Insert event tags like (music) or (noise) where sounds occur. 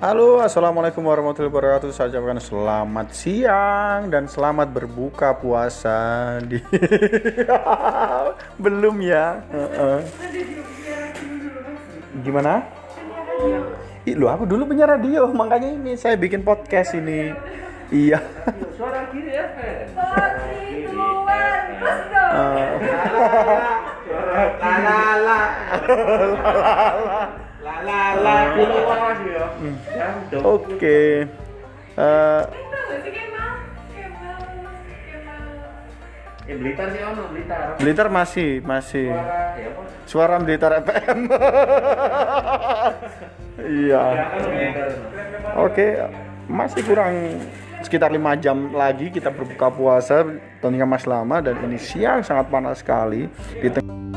Halo, assalamualaikum warahmatullahi wabarakatuh. Saya ucapkan selamat siang dan selamat berbuka puasa di (laughs) belum ya. Heeh. Gimana? Ih, lu aku dulu punya radio, makanya ini saya bikin podcast ini. Iya. Suara kiri ya, Three, two, La la la. La la la. Ya. Ya. Oke. Eh. Eh, Blitar sih ono, Blitar. Blitar masih, masih. Suara ya? Suara Blitar FM. (laughs) Iya. Ya. Oke, masih kurang sekitar lima jam lagi kita berbuka puasa tentunya mas lama dan ini siang sangat panas sekali di tengah